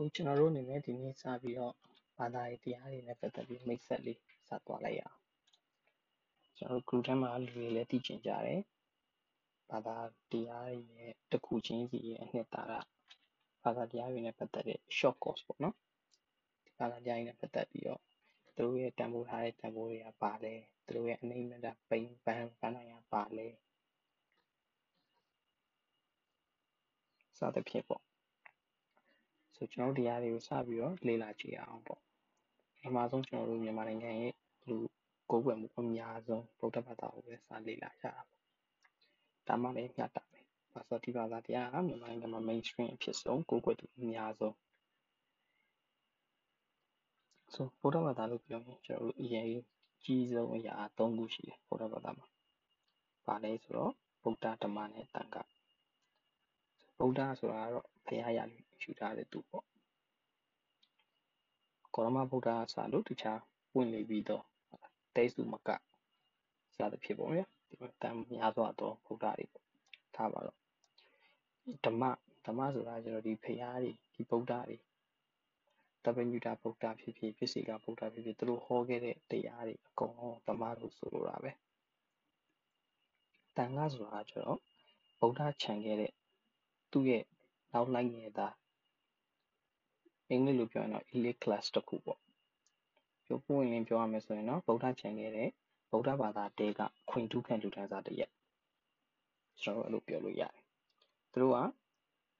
ဆိုကျွန်တော်တို့အနေနဲ့ဒီနေ့စပြီးတော့ဘာသာရေးတရားတွေနဲ့ပတ်သက်ပြီးမိတ်ဆက်လေးစသွားလိုက်ရအောင်ကျွန်တော်တို့ group ထဲမှာလူတွေလည်းသိကျင်ကြတယ်ဘာသာတရားတွေရဲ့တစ်ခုချင်းစီရဲ့အနှစ်သာရဘာသာတရားတွေနဲ့ပတ်သက်တဲ့ short course ပေါ့နော်ဘာသာတရားတွေနဲ့ပတ်သက်ပြီးတော့သူတို့ရဲ့တန်ဖိုးထားတဲ့တန်ဖိုးတွေကပါလဲသူတို့ရဲ့အနေနဲ့ပိန်ပန်းပန်းနိုင်ရပါလဲစသဖြင့်ပေါ့ ဆိုကျွန်တော်တို့တရားတွေကိုစပြီးတော့လေ့လာကြည့်အောင်ပေါ့ပထမဆုံးကျွန်တော်တို့မြန်မာနိုင်ငံရဲ့လူကိုယ်ွယ်မှုအများဆုံးဗုဒ္ဓဘာသာကိုပဲစလေ့လာကြတာပေါ့ဒါမှလည်းမျှတမယ်ဘာသာဒီဘာသာတရားကမြန်မာနိုင်ငံမှာ mainstream အဖြစ်ဆုံးကိုယ်ွယ်သူအများဆုံးဆိုဗုဒ္ဓဘာသာလို့ပြောရင်ကျွန်တော်တို့အရင်ကြီးဆုံးအရာ၃ခုရှိတယ်ဗုဒ္ဓဘာသာမှာ။ဘာလဲဆိုတော့ဗုဒ္ဓဓမ္မနဲ့တန်ခါ ဗုဒ္ဓဆိုတာကတော့ဘုရားရယူထားတဲ့သူပေါ့ကောရမဗုဒ္ဓဆာလို့တခြားပွင့်နေပြီးတော့တဲစုမကစသဖြင့်ပေါ့ဗျာဒီမှာတန်များစွာသောဗုဒ္ဓတွေပေါ့ထားပါတော့ဓမ္မဓမ္မဆိုတာကျတော့ဒီဖရာတွေဒီဗုဒ္ဓတွေတပညုတာဗုဒ္ဓဖြစ်ဖြစ်ပစ္စေကဗုဒ္ဓဖြစ်ဖြစ်သူတို့ဟောခဲ့တဲ့တရားတွေအကုန်လုံးဓမ္မလို့ဆိုလိုတာပဲတန်ခါဆိုတာကျတော့ဗုဒ္ဓခြံခဲ့တဲ့ သူ့ရဲ့နောက်လိုက်နေတာအင်္ဂလိပ်လိုပြောရင်တော့ elite class တစ်ခုပေါ့ပြောပွင့်လင်းပြောရမယ်ဆိုရင်တော့ဗုဒ္ဓချန်ခဲ့တဲ့ဗုဒ္ဓဘာသာတဲကခွင်တူးခံလူတန်းစားတရက်ကျွန်တော်တို့အဲ့လိုပြောလို့ရတယ်သူတို့က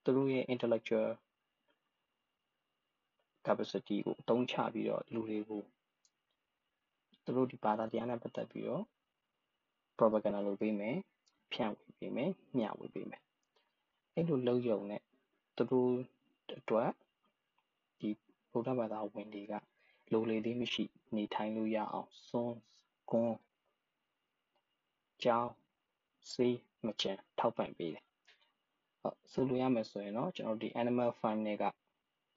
သူတို့ရဲ့ intellectual capacity ကိုအသုံးချပြီးတော့လူတွေကိုသူတို့ဒီဘာသာတရားနဲ့ပတ်သက်ပြီးတော့ propaganda လုပ်ပေးမယ်ဖြန့်ဝေပေးမယ်မျှဝေပေးမယ် အဲ့လိုလုပ်ရုံနဲ့သူတို့အတွက်ဒီဗုဒ္ဓဘာသာဝင်တွေကလိုလေသေးမရှိ နေထိုင်လို့ရအောင်စွန်းကွန်းကြောင်းစေးမချင်ထောက်ပံ့ပေးတယ်ဟုတ်ဆိုလိုရမယ်ဆိုရင်တော့ကျွန်တော်ဒီ animal farm တွေက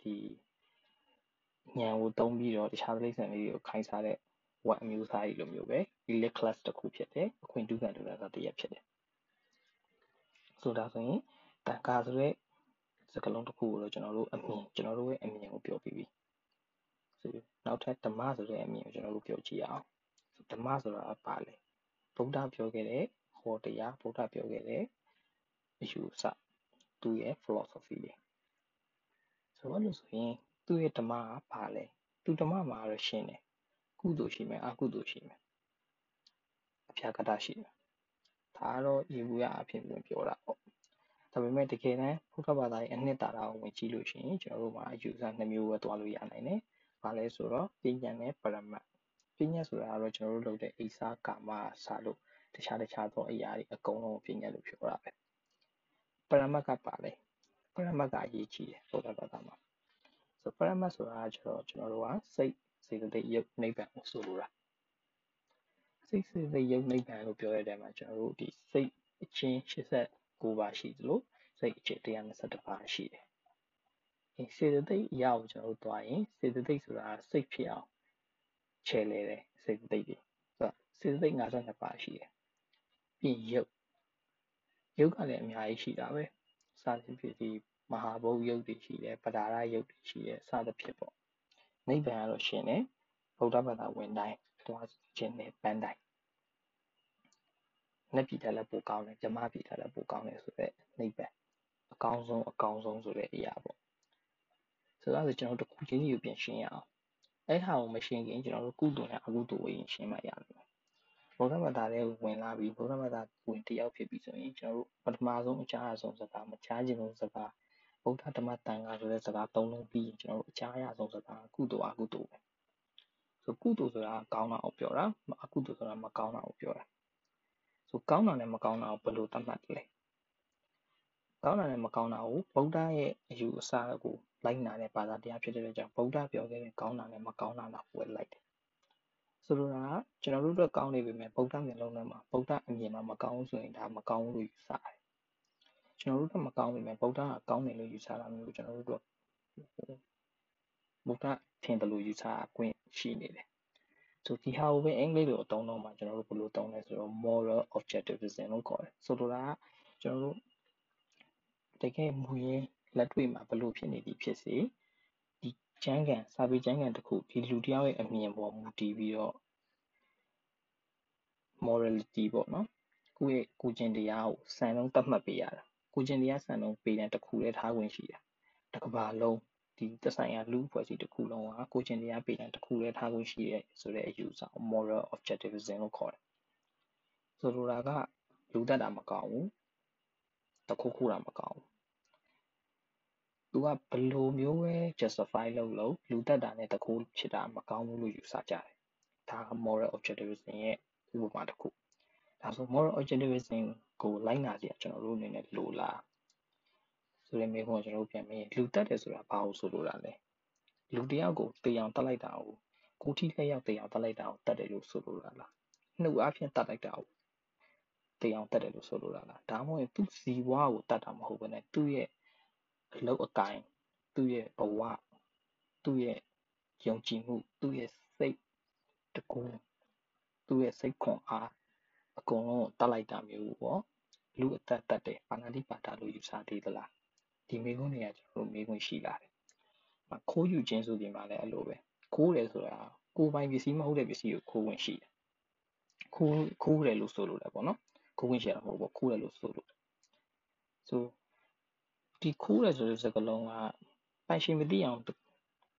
ဒီညံကိုတုံးပြီးတော့တခြားတိရစ္ဆာန်လေးတွေကိုခိုင်းစားတဲ့ဝက်အမျိုးအစားကြီးလိုမျိုးပဲ elite class တစ်ခုဖြစ်တယ်အခွင့်တူးခံတူတာတရက်ဖြစ်တယ်ဆိုတာဆိုရင် တန်ခါဆိုတဲ့စကားလုံးတစ်ခုကိုတော့ကျွန်တော်တို့အမြင်ကျွန်တော်တို့ရဲ့အမြင်ကိုပြောပြီးပြီဆိုနောက်ထပ်ဓမ္မဆိုတဲ့အမြင်ကိုကျွန်တော်တို့ပြောကြည့်အောင်ဓမ္မဆိုတာပါလေဗုဒ္ဓပြောခဲ့တဲ့ဟောတရားဗုဒ္ဓပြောခဲ့တဲ့အယူအဆသူ့ရဲ့ philosophy တွေဆိုတော့လို့ဆိုရင်သူ့ရဲ့ဓမ္မကပါလေသူဓမ္မမှာတော့ရှင်းတယ်ကုသိုလ်ရှိမယ်အကုသိုလ်ရှိမယ်အဖြာကတရှိမယ်ဒါကတော့ယေဘူးယအဖြစ်ဝင်ပြောတာပေါ့ ဒါပေမဲ့တကယ်တမ်းဘုရားဘာသာရဲ့အနှစ်သာရကိုဝင်ကြည့်လို့ရှိရင်ကျွန်တော်တို့မှာအယူဆနှမျိုးပဲတွားလို့ရနိုင်တယ်။ဘာလဲဆိုတော့ပညာနဲ့ပရမတ်။ပညာဆိုတာကတော့ကျွန်တော်တို့လုပ်တဲ့အိစာကာမစာလို့တခြားတခြားသောအရာတွေအကုန်လုံးပညာလို့ပြောတာပဲ။ပရမတ်ကပါလဲ။ပရမတ်ကအရေးကြီးတယ်ဘုရားဘာသာမှာ။ဆိုပရမတ်ဆိုတာကကျတော့ကျွန်တော်တို့ကစိတ်စေတသိက်ရုပ်နိဗ္ဗာန်ကိုဆိုလိုတာ။စိတ်စေတသိက်ရုပ်နိဗ္ဗာန်လို့ပြောရတဲ့မှာကျွန်တော်တို့ဒီစိတ်အချင်း 89ပါးရှိသလိုစိတ်အခြေ121ပါးရှိတယ်။စေတသိက်အရာကိုကျွန်တော်တို့သွားရင်စေတသိက်ဆိုတာစိတ်ဖြစ်အောင်ချဲလဲတယ်စေတသိက်တွေဆိုတော့စေတသိက်52ပါးရှိတယ်။ပြီးရုပ်ရုပ်ကလည်းအများကြီးရှိတာပဲ။စာသဖြင့်ဒီမဟာဘုတ်ရုပ်တွေရှိတယ်ပဒါရရုပ်တွေရှိတယ်စသဖြင့်ပေါ့။နိဗ္ဗာန်ကတော့ရှင်တယ်ဗုဒ္ဓဘာသာဝင်တိုင်းသွားခြင်းနဲ့ပန်းတိုင်း လက်ပြည်ထက်လည်းပိုကောင်းတယ်ဂျမပြည်ထက်လည်းပိုကောင်းတယ်ဆိုတော့နိဗ္ဗာန်အကောင်းဆုံးအကောင်းဆုံးဆိုတဲ့အရာပေါ့ဆိုတော့ကျွန်တော်တို့တစ်ခုချင်းစီကိုပြန်ရှင်းရအောင်အဲ့ဟာကိုမရှင်းခင်ကျွန်တော်တို့ကုသိုလ်နဲ့အကုသိုလ်ကိုရှင်းမှရမယ်ဗုဒ္ဓဘာသာထဲဝင်လာပြီးဗုဒ္ဓဘာသာဝင်တယောက်ဖြစ်ပြီးဆိုရင်ကျွန်တော်တို့ပထမဆုံးအကြားအဆုံးစကားမကြားခြင်းဆုံးစကားဗုဒ္ဓဓမ္မတန်ခါဆိုတဲ့စကားသုံးလုံးပြီးရင်ကျွန်တော်တို့အကြားရဆုံးစကားကုသိုလ်အကုသိုလ်ပဲဆိုကုသိုလ်ဆိုတာကောင်းတာကိုပြောတာအကုသိုလ်ဆိုတာမကောင်းတာကိုပြောတာ ဆိုကောင်းတာနဲ့မကောင်းတာကိုဘယ်လိုသတ်မှတ်လဲကောင်းတာနဲ့မကောင်းတာကိုဗုဒ္ဓရဲ့အယူအဆကိုလိုက်နာတဲ့ဘာသာတရားဖြစ်တဲ့အတွက်ကြောင့်ဗုဒ္ဓပြောခဲ့တဲ့ကောင်းတာနဲ့မကောင်းတာတော့ဝယ်လိုက်တယ်ဆိုလိုတာကကျွန်တော်တို့တော့ကောင်းနေပြီမဲ့ဗုဒ္ဓမျက်လုံးထဲမှာဗုဒ္ဓအမြင်မှာမကောင်းဆိုရင်ဒါမကောင်းလို့ယူဆတယ်ကျွန်တော်တို့တော့မကောင်းပြီမဲ့ဗုဒ္ဓကကောင်းတယ်လို့ယူဆတာမျိုးကျွန်တော်တို့တော့ဗုဒ္ဓထင်တယ်လို့ယူဆခွင့်ရှိနေတယ် ဆိုဒီဟာကိုပဲအင်္ဂလိပ်လိုအသုံးတော့မှကျွန်တော်တို့ဘယ်လိုသုံးလဲဆိုတော့ moral objectivism လို့ခေါ်တယ်ဆိုလိုတာကကျွန်တော်တို့တကယ်မူရင်းလက်တွေ့မှာဘယ်လိုဖြစ်နေသည်ဖြစ်စေကျမ်းဂန်စာပေကျမ်းဂန်တစ်ခုဒီလူတစ်ယောက်ရဲ့အမြင်ပေါ်မူတည်ပြီးတော့ morality ပေါ့နော်ကိုယ့်ရဲ့ကိုယ်ကျင့်တရားကိုစံနှုန်းသတ်မှတ်ပေးရတာကိုယ်ကျင့်တရားစံနှုန်းပေးတဲ့တစ်ခုလည်းထားခွင့်ရှိတယ်တစ်ကမ္ဘာလုံး ဒီသက်ဆိုင်ရာလူအဖွဲ့အစည်းတစ်ခုလုံးကကိုယ်ကျင့်တရားပေးတဲ့တစ်ခုလည်းထားခွင့်ရှိတဲ့ဆိုတဲ့အယူဆ moral objectivism လို့ခေါ်တယ်ဆိုလိုတာကလူတတ်တာမကောင်းဘူးတခုခုတာမကောင်းဘူးသူကဘလိုမျိုးပဲ justify လုပ်လို့လူတတ်တာနဲ့တခုဖြစ်တာမကောင်းဘူးလို့ယူဆကြတယ်ဒါက moral objectivism ရဲ့ဥပမာတစ်ခုဒါဆို moral objectivism ကိုလိုက်နာစရာကျွန်တော်တို့အနေနဲ့လိုလား ဆိုတဲ့မေးခွန်းကိုကျွန်တော်တို့ပြန်မေးလူတက်တယ်ဆိုတာဘာလို့ဆိုလိုတာလဲလူတယောက်ကိုတေအောင်တက်လိုက်တာကိုကိုထိလက်ရောက်တေအောင်တက်လိုက်တာကိုတက်တယ်လို့ဆိုလိုတာလားနှုတ်အားဖြင့်တက်လိုက်တာကိုတေအောင်တက်တယ်လို့ဆိုလိုတာလားဒါမှမဟုတ်သူ့ဇီဝကိုတက်တာမဟုတ်ဘဲနဲ့သူ့ရဲ့အလုပ်အကိုင်သူ့ရဲ့ဘဝသူ့ရဲ့ယုံကြည်မှုသူ့ရဲ့စိတ်တကူသူ့ရဲ့စိတ်ခွန်အားအကုန်လုံးကိုတတ်လိုက်တာမျိုးပေါ့လူအသက်တက်တဲ့ပါဏာတိပါဒလို့ယူဆသေးသလား ဒီမိကုန်းတွေကကျွန်တော်တို့မိကုန်းရှိလာတယ်။ခိုးယူခြင်းဆိုဒီမှာလည်းအဲ့လိုပဲခိုးတယ်ဆိုတာကိုယ်ပိုင်ပစ္စည်းမဟုတ်တဲ့ပစ္စည်းကိုခိုးဝင်ရှိတယ်။ခိုးခိုးတယ်လို့ဆိုလို့လည်းပေါ့နော်။ခိုးဝင်ရှိတာမဟုတ်ဘူးခိုးတယ်လို့ဆိုလို့ဆိုဒီခိုးတယ်ဆိုတဲ့စကားလုံးကပိုင်ရှင်မသိအောင်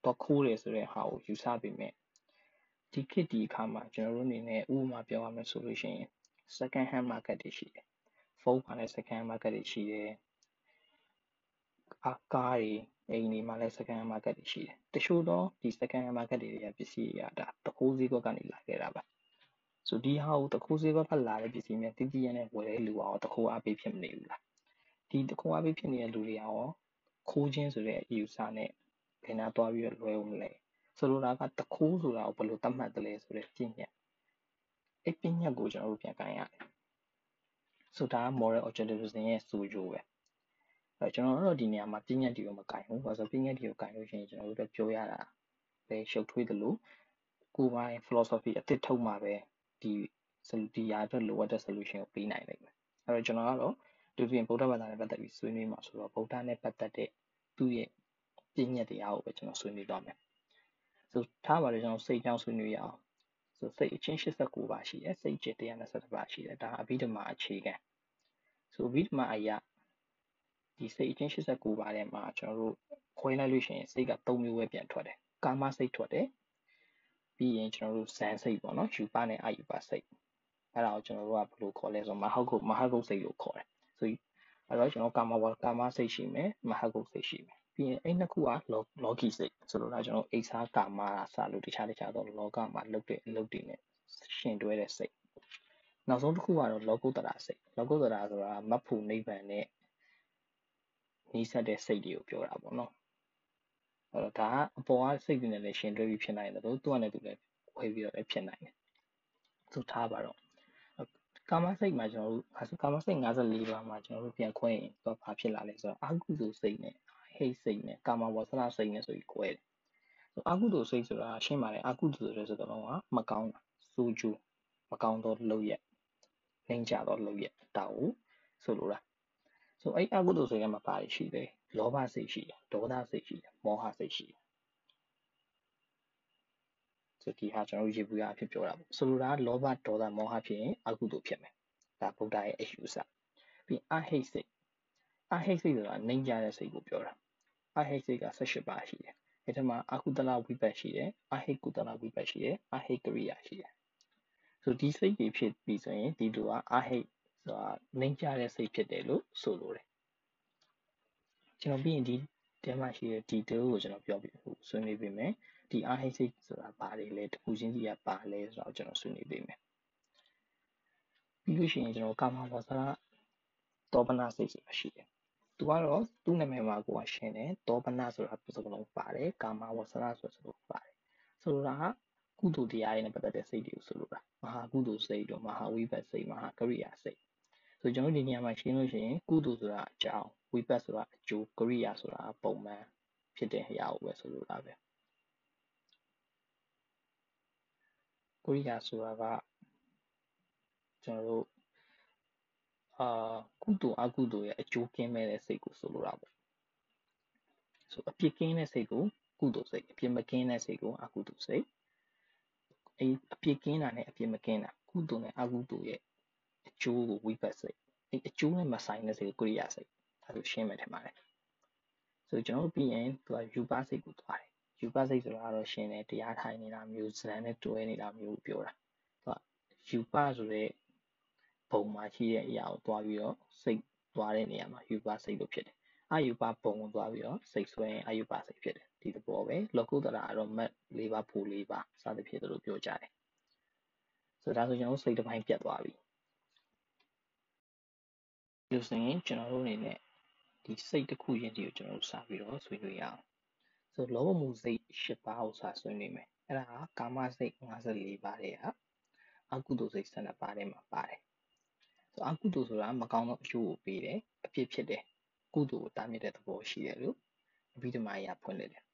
တော့ခိုးတယ်ဆိုတဲ့ဟာကိုယူဆပေမဲ့ဒီခေတ်ဒီအခါမှာကျွန်တော်တို့အနေနဲ့ဥပမာပြောရမယ်ဆိုလို့ရှိရင် second hand market တွေရှိတယ်ဖုန်းမှာလည်း second hand market တွေရှိတယ် ကားကားတွေအိမ်တွေမှာလည်း second hand market တွေရှိတယ်တချို့တော့ဒီ second hand market တွေကပစ္စည်းတွေကဒါတခိုးဈေးကွက်ကနေလာခဲ့တာပါဆိုဒီဟာကိုတခိုးဈေးကွက်ကလာတဲ့ပစ္စည်းများတိတိကျကျနဲ့ဝယ်တဲ့လူအောင်တခိုးအပေးဖြစ်မနေဘူးလားဒီတခိုးအပေးဖြစ်နေတဲ့လူတွေရောခိုးခြင်းဆိုတဲ့အယူဆနဲ့ဘယ်နာသွားပြီးတော့လွဲဦးမလဲဆိုလိုတာကတခိုးဆိုတာကိုဘယ်လိုသတ်မှတ်တယ်လဲဆိုတဲ့ပြညတ်အဲ့ပြညတ်ကိုကျွန်တော်တို့ပြန်ကိုင်းရတယ်ဆိုတာ moral objectivism ရဲ့ဆိုကြိုးပဲ အဲကျွန်တော်တို့ဒီနေရာမှာပြညတ်တွေကိုမကိုင်းဘူးဘာလို့ပြညတ်တွေကိုကိုင်းလို့ရှိရင်ကျွန်တော်တို့ပြောရတာပဲရှုပ်ထွေးတယ်လို့ကိုယ်ပိုင် philosophy အသစ်ထုတ်မှပဲဒီဒီရာအတွက်လိုအပ်တဲ့ solution ကိုပေးနိုင်လိမ့်မယ်အဲ့တော့ကျွန်တော်ကတော့ဒီပြင်ဗုဒ္ဓဘာသာနဲ့ပတ်သက်ပြီးဆွေးနွေးမှာဆိုတော့ဗုဒ္ဓနဲ့ပတ်သက်တဲ့သူ့ရဲ့ပြညတ်တရားကိုပဲကျွန်တော်ဆွေးနွေးသွားမယ်ဆိုထားပါလေကျွန်တော်စိတ်ကြောင်းဆွေးနွေးရအောင်ဆိုစိတ်အချင်း89ပါရှိတယ်စိတ်จิต120ပါရှိတယ်ဒါအဘိဓမ္မာအခြေခံဆိုအဘိဓမ္မာအရာ ဒီစိတ်အချင်း89ပါထဲမှာကျွန်တော်တို့ခွဲလိုက်လို့ရှိရင်စိတ်က3မျိုးပဲပြန်ထွက်တယ်ကာမစိတ်ထွက်တယ်ပြီးရင်ကျွန်တော်တို့ဇန်စိတ်ပေါ့နော်ယူပနဲ့အာယူပစိတ်အဲ့ဒါကိုကျွန်တော်တို့ကဘယ်လိုခေါ်လဲဆိုမဟုတ်ကုမဟုတ်ကုစိတ်လို့ခေါ်တယ်ဆိုအဲ့တော့ကျွန်တော်ကာမဝကာမစိတ်ရှိမယ်မဟုတ်ကုစိတ်ရှိမယ်ပြီးရင်အဲ့နှစ်ခုကလောကီစိတ်ဆိုလိုတာကျွန်တော်အိဆာကာမအစလို့တခြားတခြားသောလောကမှာလုပ်တဲ့အလုပ်တွေနဲ့ရှင်တွဲတဲ့စိတ်နောက်ဆုံးတစ်ခုကတော့လောကုတ္တရာစိတ်လောကုတ္တရာဆိုတာမတ်ဖို့နိဗ္ဗာန်နဲ့ နီးစပ်တဲ့စိတ်တွေကိုပြောတာပေါ့နော်အဲ့တော့ဒါကအပေါ်ကစိတ်တွေနဲ့လည်းရှင်တွဲပြီးဖြစ်နိုင်တယ်လို့သူကလည်းသူလည်းဝေပြီးတော့လည်းဖြစ်နိုင်တယ်သူထားပါတော့ကာမစိတ်မှာကျွန်တော်တို့ကာမစိတ်54ပါးမှာကျွန်တော်တို့ပြန်ခွဲရင်တော့ဘာဖြစ်လာလဲဆိုတော့အာဟုတုစိတ်နဲ့ဟိတ်စိတ်နဲ့ကာမဝဆနာစိတ်နဲ့ဆိုပြီးခွဲတယ်။အာဟုတုစိတ်ဆိုတာရှင်းပါတယ်အာဟုတုဆိုတဲ့စကားလုံးကမကောင်းတာစိုးကျိုးမကောင်းသောလုပ်ရက်နှိမ့်ကြသောလုပ်ရက်ဒါကိုဆိုလိုတာ ဆိုအဲ့အာဟုတုစိတ်ကမှပါရရှိတယ်လောဘစိတ်ရှိတယ်ဒေါသစိတ်ရှိတယ်မောဟစိတ်ရှိတယ်ဆိုဒီဟာကျွန်တော်ရေပူရအဖြစ်ပြောတာပေါ့ဆိုလိုတာလောဘဒေါသမောဟဖြစ်ရင်အာဟုတုဖြစ်မယ်ဒါဗုဒ္ဓရဲ့အယူဆပြီးအဟိတ်စိတ်အဟိတ်စိတ်ဆိုတာနှိမ့်ကြတဲ့စိတ်ကိုပြောတာအဟိတ်စိတ်က18ပါးရှိတယ်အဲ့ဒီမှာအကုသလဝိပတ်ရှိတယ်အဟိတ်ကုသလဝိပတ်ရှိတယ်အဟိတ်ကရိယာရှိတယ်ဆိုဒီစိတ်တွေဖြစ်ပြီဆိုရင်ဒီလိုကအဟိတ် ဆိုတာနှိမ့်ကြတဲ့စိတ်ဖြစ်တယ်လို့ဆိုလိုတယ်ကျွန်တော်ပြီးရင်ဒီတဲမှာရှိတဲ့ detail ကိုကျွန်တော်ပြောပြဆွေးနွေးပေးမယ်ဒီ RH ဆိုတာဘာတွေလဲတခုချင်းစီကပါလဲဆိုတော့ကျွန်တော်ဆွေးနွေးပေးမယ်ပြီးလို့ရှိရင်ကျွန်တော်ကာမဝါစာတောပနာစိတ်ဆိုတာရှိတယ်သူကတော့သူ့နာမည်မှာကိုကရှင်းတယ်တောပနာဆိုတာစကားလုံးပါတယ်ကာမဝါစာဆိုစကားလုံးပါတယ်ဆိုလိုတာကကုသိုလ်တရားတွေနဲ့ပတ်သက်တဲ့စိတ်တွေကိုဆိုလိုတာမဟာကုသိုလ်စိတ်တို့မဟာဝိပဿစိတ်မဟာကရိယာစိတ် ဆိုကျွန်တော်ဒီနေရာမှာရှင်းလို့ရှိရင်ကုသိုလ်ဆိုတာအကြောင်းဝိပဿဆိုတာအကျိုးကရိယာဆိုတာပုံမှန်ဖြစ်တဲ့အရာကိုပဲဆိုလိုတာပဲကိုရိယာဆိုတာကကျွန်တော်တို့အာကုသိုလ်အကုသိုလ်ရဲ့အကျိုးကင်းမဲ့တဲ့စိတ်ကိုဆိုလိုတာပေါ့ဆိုအပြစ်ကင်းတဲ့စိတ်ကိုကုသိုလ်စိတ်အပြစ်မကင်းတဲ့စိတ်ကိုအကုသိုလ်စိတ်အဲအပြစ်ကင်းတာနဲ့အပြစ်မကင်းတာကုသိုလ်နဲ့အကုသိုလ်ရဲ့ အကျိုးကိုဝိပတ်စိတ်အဲအကျိုးနဲ့မဆိုင်တဲ့စိတ်ကိုကုရိယာစိတ်ဒါဆိုရှင်းမယ်ထင်ပါတယ်ဆိုကျွန်တော်တို့ပြီးရင်သူကယူပစိတ်ကိုသွားတယ်ယူပစိတ်ဆိုတာကတော့ရှင်းတယ်တရားထိုင်နေတာမျိုးဇလန်နဲ့တွဲနေတာမျိုးပြောတာသူကယူပဆိုတဲ့ဘုံမှာရှိတဲ့အရာကိုသွားပြီးတော့စိတ်သွားတဲ့နေရာမှာယူပစိတ်လို့ဖြစ်တယ်အာယူပဘုံကိုသွားပြီးတော့စိတ်ဆွဲရင်အာယူပစိတ်ဖြစ်တယ်ဒီသဘောပဲလောကုတ္တရာကတော့မတ်၄ပါးဖို့၄ပါးစသဖြင့်တို့ပြောကြတယ်ဆိုတော့ဒါဆိုကျွန်တော်တို့စိတ်တစ်ပိုင်းပြတ်သွားပြီ လို့ဆိုရင်ကျွန်တော်တို့အနေနဲ့ဒီစိတ်တစ်ခုချင်းစီကိုကျွန်တော်တို့စပြီးတော့ဆွေးနွေးရအောင်ဆိုလောဘမှုစိတ်၈ပါးကိုစဆွေးနွေးမယ်အဲ့ဒါကကာမစိတ်54ပါးတွေကအကုသိုလ်စိတ်12ပါးထဲမှာပါတယ်ဆိုအကုသိုလ်ဆိုတာမကောင်းသောအကျိုးကိုပေးတယ်အပြစ်ဖြစ်တယ်ကုသိုလ်ကိုတားမြစ်တဲ့သဘောရှိတယ်လို့အဘိဓမ္မာကြီးကဖွင့်လိုက်တယ်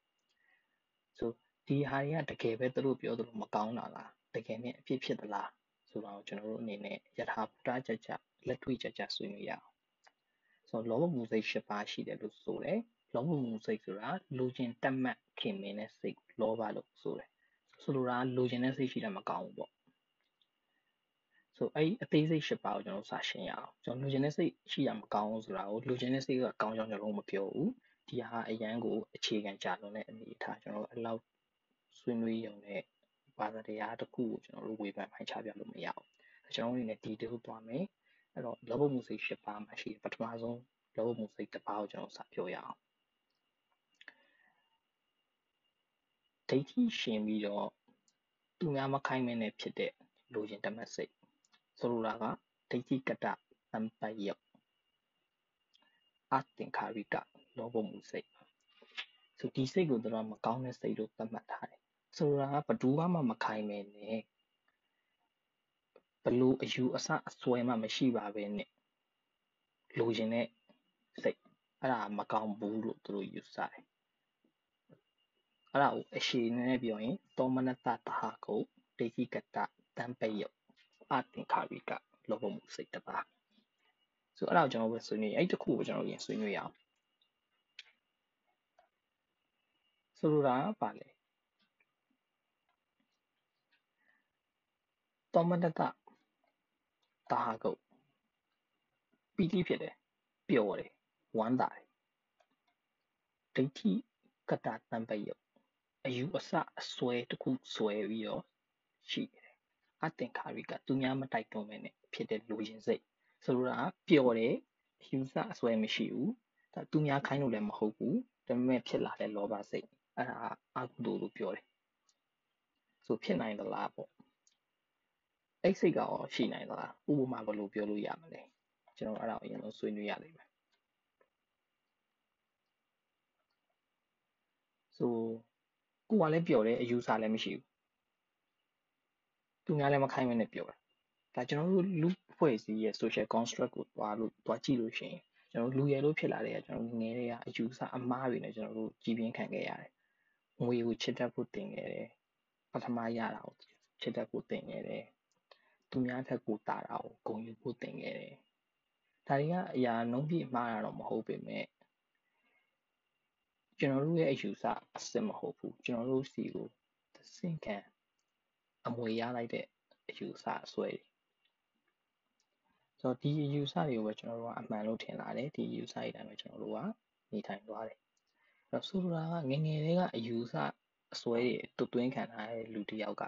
ဆိုဒီဟာတွေကတကယ်ပဲသူတို့ပြောသလိုမကောင်းတာလားတကယ်နဲ့အပြစ်ဖြစ်သလားဆိုတော့ကျွန်တော်တို့အနေနဲ့ယထာဘုရားကြကြလက်တွေ့ကြကြဆွေးနွေးရအောင် ဆိုတော့လောဘမှုစိတ်၈ပါးရှိတယ်လို့ဆိုတယ်လောဘမှုစိတ်ဆိုတာလူချင်းတက်မှတ်ခင်မင်းတဲ့စိတ်လောဘလို့ဆိုတယ်ဆိုလိုတာလူချင်းတဲ့စိတ်ရှိတာမကောင်းဘူးပေါ့ဆိုအဲ့အသေးစိတ်၈ပါးကိုကျွန်တော်စရှင်းရအောင်ကျွန်တော်လူချင်းတဲ့စိတ်ရှိရမကောင်းဘူးဆိုတာကိုလူချင်းတဲ့စိတ်ကကောင်းကြောင်းကျွန်တော်မပြောဘူးဒီဟာအရန်ကိုအခြေခံကြလွန်တဲ့အနေအထားကျွန်တော်တို့အလောက်ဆွေးနွေးရုံနဲ့ဘာသာတရားတစ်ခုကိုကျွန်တော်တို့ဝေဖန်ဖိုင်ချပြလို့မရဘူးကျွန်တော်တို့အနေနဲ့ detail သွားမယ် အဲ့တော့လောဘမှုစိတ်၈ပါးမှာရှိပထမဆုံးလောဘမှုစိတ်တစ်ပါးကိုကျွန်တော်စပြောရအောင်ဒိဋ္ဌိရှင်ပြီးတော့သူများမခိုင်းမင်းနဲ့ဖြစ်တဲ့လိုချင်တမတ်စိတ်ဆိုလိုတာကဒိဋ္ဌိကတ္တသံပယုတ်အသင်္ခါရိကလောဘမှုစိတ်ဆိုဒီစိတ်ကိုတော့မကောင်းတဲ့စိတ်လို့သတ်မှတ်ထားတယ်ဆိုလိုတာကဘဒူးမှမခိုင်းမဲနဲ့ ဘလို့အယူအဆအစွဲမှမရှိပါပဲနဲ့လိုချင်တဲ့စိတ်အဲ့ဒါမကောင်းဘူးလို့သူတို့ယူဆတယ်အဲ့ဒါကိုအရှိနဲ့ပြောရင်တောမနတတဟကုဒိဋ္ဌိကတ္တတံပယုတ်အသင်္ခါရိကလောဘမှုစိတ်တစ်ပါးဆိုအဲ့ဒါကိုကျွန်တော်ပဲဆွေးနွေးအဲ့တခုကိုကျွန်တော်ရင်ဆွေးနွေးရအောင်ဆိုလိုတာကဘာလဲတောမနတ တာဟာကုတ်ပီတိဖြစ်တယ်ပျော်တယ်ဝမ်းသာတယ်ဒိဋ္ဌိကတ္တတံပယုတ်အယူအဆအစွဲတစ်ခုစွဲပြီးတော့ရှိတယ်အသင်္ခါရိကသူများမတိုက်တွန်းမဲနဲ့ဖြစ်တဲ့လူရင်စိတ်ဆိုလိုတာကပျော်တယ်အယူအဆအစွဲမရှိဘူးဒါသူများခိုင်းလို့လည်းမဟုတ်ဘူးဒါပေမဲ့ဖြစ်လာတဲ့လောဘစိတ်အဲ့ဒါအကုသိုလ်လို့ပြောတယ်ဆိုဖြစ်နိုင်သလားပေါ့ အဲ့စိတ်ကရောရှိနိုင်သလားဥပမာဘယ်လိုပြောလို့ရမလဲကျွန်တော်အဲ့ဒါကိုအရင်ဆုံးဆွေးနွေးရလိမ့်မယ်ဆိုကိုကလည်းပြောတယ်အယူဆလည်းမရှိဘူးသူများလည်းမခိုင်းမနဲ့ပြောတာဒါကျွန်တော်တို့လူဖွဲ့စည်းရဲ့ social construct ကိုတွားလို့တွားကြည့်လို့ရှိရင်ကျွန်တော်လူရယ်လို့ဖြစ်လာတဲ့ကကျွန်တော်ငယ်တွေကအယူဆအမှားတွေနဲ့ကျွန်တော်တို့ကြီးပြင်းခံခဲ့ရတယ်ငွေကိုချစ်တတ်ဖို့တင်ခဲ့တယ်ပထမရတာကိုချစ်တတ်ဖို့တင်ခဲ့တယ် သူများထက်ကိုတာတာကိုဂုဏ်ယူဖို့တင်ခဲ့တယ်ဒါတွေကအရာနှုံးပြမှားတာတော့မဟုတ်ပေမဲ့ကျွန်တော်တို့ရဲ့အယူဆအစစ်မဟုတ်ဘူးကျွန်တော်တို့စီကိုသစင်ခံအမွေရလိုက်တဲ့အယူဆအစွဲတွေဆိုတော့ဒီအယူဆတွေကိုပဲကျွန်တော်တို့ကအမှန်လို့ထင်လာတယ်ဒီအယူဆတွေတိုင်းပဲကျွန်တော်တို့ကနေထိုင်သွားတယ်အဲ့တော့ဆိုလိုတာကငငယ်လေးကအယူဆအစွဲတွေတွတ်သွင်းခံထားတဲ့လူတစ်ယောက်က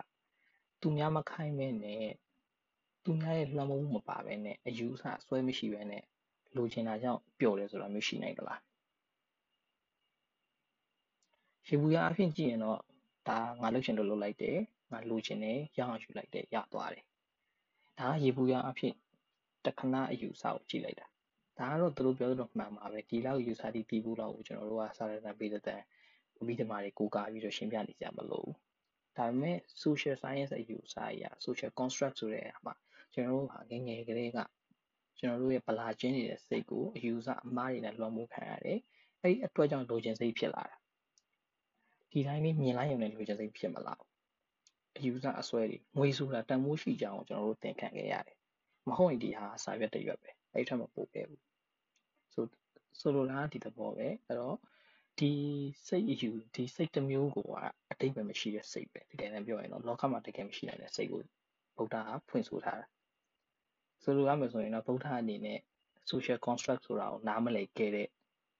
သူများမခိုင်းမဲနဲ့ သူများရဲ့လွှမ်းမိုးမှုမပါဘဲနဲ့အယူအဆအစွဲမရှိဘဲနဲ့လိုချင်တာကြောင့်ပျော်တယ်ဆိုတာမျိုးရှိနိုင်သလားရေဘူးရအဖြစ်ကြည့်ရင်တော့ဒါငါလှုပ်ရှင်လို့လုပ်လိုက်တယ်ငါလိုချင်တယ်ရအောင်ယူလိုက်တယ်ရသွားတယ်ဒါကရေဘူးရအဖြစ်တခဏအယူအဆကိုကြည့်လိုက်တာဒါကတော့သူတို့ပြောလို့မှန်ပါပဲဒီလောက်ယူဆသည့်ပြီးဘူးလောက်ကိုကျွန်တော်တို့ကစာရဏပေးတဲ့တန်ဝိဓမာတွေကိုကားပြီးတော့ရှင်းပြနေကြမလို့ဒါပေမဲ့ social science အယူအဆအရာ social construct ဆိုတဲ့ဟာမှာ ကျွန်တော်တို့ဟာငငယ်ကလေးကကျွန်တော်တို့ရဲ့ဗလာချင်းနေတဲ့စိတ်ကိုအယူအဆအမှားတွေနဲ့လွှမ်းမိုးခံရတယ်အဲ့ဒီအတွက်ကြောင့်လိုချင်စိတ်ဖြစ်လာတာဒီတိုင်းလေးမြင်လိုက်ရုံနဲ့လိုချင်စိတ်ဖြစ်မလားအယူဆအစွဲတွေငွေဆိုတာတန်ဖိုးရှိကြအောင်ကျွန်တော်တို့သင်ခံခဲ့ရတယ်မဟုတ်ရင်ဒီဟာစာရွက်တရွက်ပဲအဲ့ထက်မပိုခဲ့ဘူးဆိုဆိုလိုတာဒီသဘောပဲအဲ့တော့ဒီစိတ်အယူဒီစိတ်တစ်မျိုးကိုကအတိတ်ပဲမရှိတဲ့စိတ်ပဲတကယ်တမ်းပြောရင်တော့လောကမှာတကယ်မရှိနိုင်တဲ့စိတ်ကိုဗုဒ္ဓကဖွင့်ဆိုထားတာ ဆိုလိုရမယ်ဆိုရင်တော့ဗုဒ္ဓအနေနဲ့ social construct ဆိုတာကိုနားမလည်ခဲ့တဲ့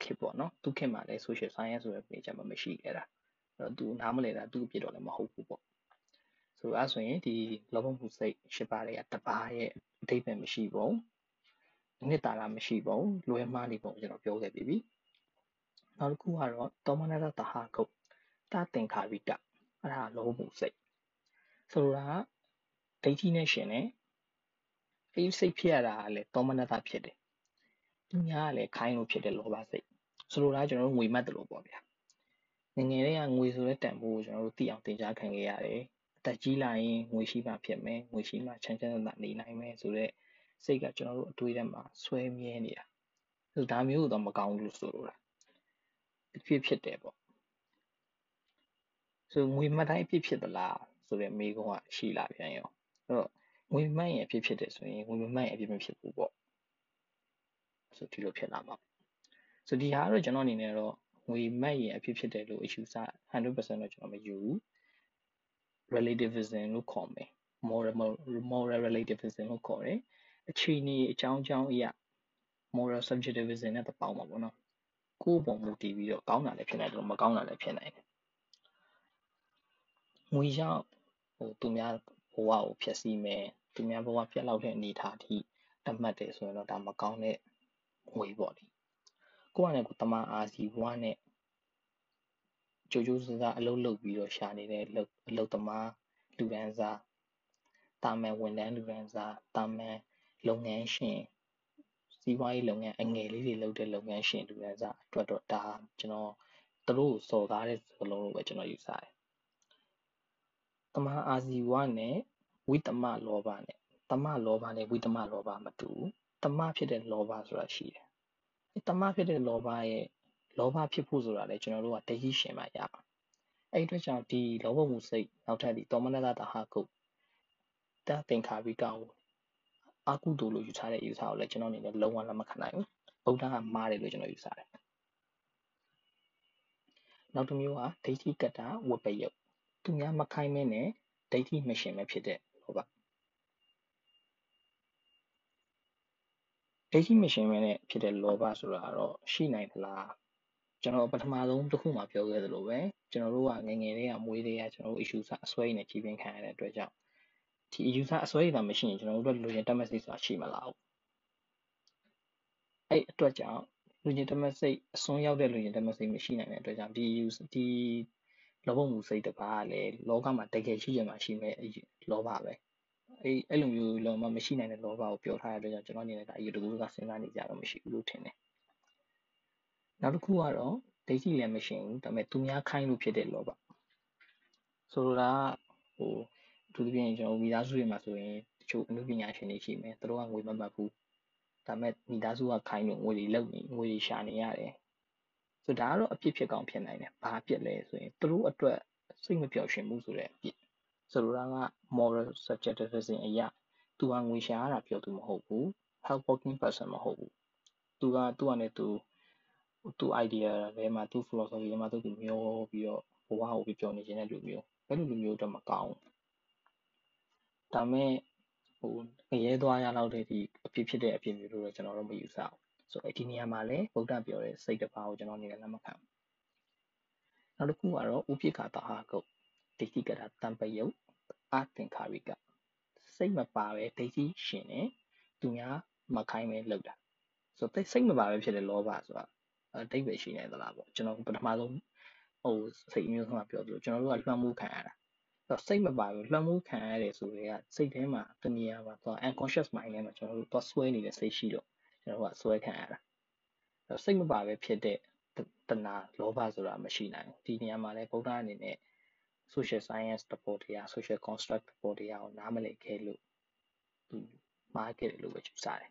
ခေတ်ပေါ့နော်သူခေတ်မှာလည်း social science ဆိုတဲ့ major မှာမရှိခဲ့တာအဲ့တော့သူနားမလည်တာသူ့အပြစ်တော့လည်းမဟုတ်ဘူးပေါ့ဆိုအဲ့ဆိုရင်ဒီလောဘမှုစိတ်ရှစ်ပါးတွေကတပါးရဲ့အတိတ်ပဲမရှိပုံနှစ်တာတာမရှိပုံလွယ်မှားနေပုံကျွန်တော်ပြောခဲ့ပြီးပြီနောက်တစ်ခုကတော့သောမနတတဟာကုတ်တသင်္ခါရိတအဲ့ဒါလောဘမှုစိတ်ဆိုလိုတာကဒိဋ္ဌိနဲ့ရှင်နေ အဲ့ဒီစိတ်ဖြစ်ရတာကလည်းသောမနတဖြစ်တယ်သူများကလည်းခိုင်းလို့ဖြစ်တဲ့လောဘစိတ်ဆိုလိုတာကျွန်တော်တို့ငွေမှတ်တယ်လို့ပေါ့ဗျာငငယ်လေးကငွေဆိုတဲ့တန်ဖိုးကိုကျွန်တော်တို့သိအောင်သင်ကြားခံခဲ့ရတယ်အသက်ကြီးလာရင်ငွေရှိမှဖြစ်မယ်ငွေရှိမှချမ်းချမ်းသာသာနေနိုင်မယ်ဆိုတော့စိတ်ကကျွန်တော်တို့အတွေးထဲမှာဆွဲမြဲနေတာဆိုဒါမျိုးတော့မကောင်းဘူးလို့ဆိုလိုတာဖြစ်ဖြစ်တယ်ပေါ့ဆိုငွေမှတ်တိုင်းဖြစ်ဖြစ်သလားဆိုတဲ့မေးခွန်းကရှိလာပြန်ရောအဲ့တော့ ငွေမှတ်ရင်ဖြစ်ဖြစ်တယ်ဆိုရင်ငွေမမှတ်ရင်အဖြစ်မဖြစ်ဘူးပေါ့ဆိုဒီလိုဖြစ်လာမှာဆိုဒီဟာတော့ကျွန်တော်အနေနဲ့တော့ငွေမှတ်ရင်အဖြစ်ဖြစ်တယ်လို့အယူဆ100%တော့ကျွန်တော်မယူဘူး relativism လို့ခေါ်မယ် moral moral relativism လို့ခေါ်တယ်အခြေအနေအကြောင်းအကြောင်းအရာ moral subjectivism နဲ့တပေါင်းပါပေါ့နော်ကိုယ်ပုံမူတည်ပြီးတော့ကောင်းတာလည်းဖြစ်နိုင်တယ်မကောင်းတာလည်းဖြစ်နိုင်တယ်ငွေရောက်ဟိုသူများဘဝကိုဖျက်ဆီးမယ် သူများဘဝပြတ်လောက်တဲ့အနေအထားအထိတတ်မှတ်တယ်ဆိုရင်တော့ဒါမကောင်းတဲ့ငွေပေါ့လေကိုယ့်အနေနဲ့တမန်အာစီဘဝနဲ့ကြိုးကြိုးစားစားအလုပ်လုပ်ပြီးတော့ရှာနေတဲ့အလုပ်အလုပ်သမားလူဒန်းစားတာမန်ဝန်ထမ်းလူဒန်းစားတာမန်လုပ်ငန်းရှင်စီးပွားရေးလုပ်ငန်းအငယ်လေးတွေလုပ်တဲ့လုပ်ငန်းရှင်လူဒန်းစားအတွက်တော့ဒါကျွန်တော်သူတို့စော်ကားတဲ့စကားလုံးလို့ပဲကျွန်တော်ယူဆတယ်တမန်အာဇီဝနဲ့ ဝိတမလောဘနဲ့တမလောဘနဲ့ဝိတမလောဘမတူဘူးတမဖြစ်တဲ့လောဘဆိုတာရှိတယ်တမဖြစ်တဲ့လောဘရဲ့လောဘဖြစ်ဖို့ဆိုတာလည်းကျွန်တော်တို့ကတည်ရှင်မှရမှာအဲ့ဒီအတွက်ကြောင့်ဒီလောဘမှုစိတ်နောက်ထပ်ဒီတောမနတတဟာကုတ်တသင်္ခါရိကကိုအာကုတုလို့ယူထားတဲ့ယူဆကိုလည်းကျွန်တော်အနေနဲ့လုံးဝလက်မခံနိုင်ဘူးဗုဒ္ဓကမှားတယ်လို့ကျွန်တော်ယူဆတယ်နောက်တစ်မျိုးကဒိဋ္ဌိကတ္တဝပ္ပယုတ်သူများမခိုင်းမဲနဲ့ဒိဋ္ဌိမရှင်ပဲဖြစ်တဲ့ လောဘဒိဋ္ဌိမရှင်ပဲနဲ့ဖြစ်တဲ့လောဘဆိုတာတော့ရှိနိုင်သလားကျွန်တော်ပထမဆုံးတစ်ခုမှပြောခဲ့သလိုပဲကျွန်တော်တို့ကငငယ်လေးကမွေးလေးကကျွန်တော်တို့ issue စအစွဲနဲ့ကြီးပင်းခံရတဲ့အတွက်ကြောင့်ဒီ issue စအစွဲတွေမရှိရင်ကျွန်တော်တို့လိုချင်တတ်မဲ့စိတ်ဆိုတာရှိမလားဘူးအဲ့အတွက်ကြောင့်လူကျင်တတ်မဲ့စိတ်အစွန်းရောက်တဲ့လူကျင်တတ်မဲ့စိတ်မရှိနိုင်တဲ့အတွက်ကြောင့်ဒီ use ဒီ လောဘမှုစိတ်တစ်ပါးကလည်းလောကမှာတကယ်ရှိရမှာရှိမဲ့လောဘပဲအဲ့အဲ့လိုမျိုးလောဘမရှိနိုင်တဲ့လောဘကိုပြောထားတဲ့အတွက်ကြောင့်ကျွန်တော်အနေနဲ့ဒါအယူတကူကစဉ်းစားနေကြတော့မရှိဘူးလို့ထင်တယ်နောက်တစ်ခုကတော့ဒိဋ္ဌိလည်းမရှိဘူးဒါပေမဲ့သူများခိုင်းလို့ဖြစ်တဲ့လောဘဆိုလိုတာဟိုအထူးသဖြင့်ကျွန်တော်မိသားစုတွေမှာဆိုရင်တချို့အမှုပညာရှင်တွေရှိမယ်သူတို့ကငွေမမှတ်ဘူးဒါပေမဲ့မိသားစုကခိုင်းလို့ငွေတွေလောက်နေငွေတွေရှာနေရတယ် ဆိုဒါကတော့အပြစ်ဖြစ်ကောင်းဖြစ်နိုင်တယ်ဘာအပြစ်လဲဆိုရင်သူတို့အတွက်စိတ်မပျော်ရွှင်ဘူးဆိုတဲ့အပြစ်ဆိုလိုတာက moral subjectivism အရာသူကငွေရှာရတာပြောသူမဟုတ်ဘူး help working person မဟုတ်ဘူးသူကသူ့အနေနဲ့သူသူ့ idea ထဲမှာသူ့ philosophy ထဲမှာသူ့မျိုးပြီးတော့ဘဝကိုပြောနေခြင်းတဲ့လူမျိုးအဲ့လိုလူမျိုးတော့မကောင်းဒါမဲ့ဟိုငရဲသွားရလောက်တဲ့ဒီအဖြစ်ဖြစ်တဲ့အဖြစ်မျိုးလို့တော့ကျွန်တော်တို့မယူဆဘူး ဆိုတော့ဒီနေရာမှာလည်းဗုဒ္ဓပြောတဲ့စိတ်တစ်ပါးကိုကျွန်တော်အနေနဲ့လက်မခံဘူးနောက်တစ်ခုကတော့ဥပိ္ပခာတဟာကုတ်ဒိဋ္ဌိကတာတံပယုတ်အသင်္ခါရိကစိတ်မပါပဲဒိဋ္ဌိရှင်နေသူများမခိုင်းပဲလောက်တာဆိုတော့စိတ်မပါပဲဖြစ်တဲ့လောဘဆိုတာအတိတ်ပဲရှိနေသလားပေါ့ကျွန်တော်ပထမဆုံးဟိုစိတ်မျိုးဆုံးကပြောသလိုကျွန်တော်တို့ကလွှမ်းမိုးခံရတာတော့စိတ်မပါဘူးလွှမ်းမိုးခံရတယ်ဆိုတော့စိတ်ထဲမှာတနည်းအားဖြင့် unconscious mind ထဲမှာကျွန်တော်တို့သွားဆွဲနေတဲ့စိတ်ရှိတော့ ကျွန်တော်ကဆွဲခံရတာစိတ်မပါပဲဖြစ်တဲ့တဏှာလောဘဆိုတာမရှိနိုင်ဘူးဒီနေရာမှာလည်းဗုဒ္ဓအနေနဲ့ social science တပေါ်တရား social construct တပေါ်တရားကိုနားမလည်ခဲ့လို့သူမှားခဲ့တယ်လို့ပဲယူဆတယ်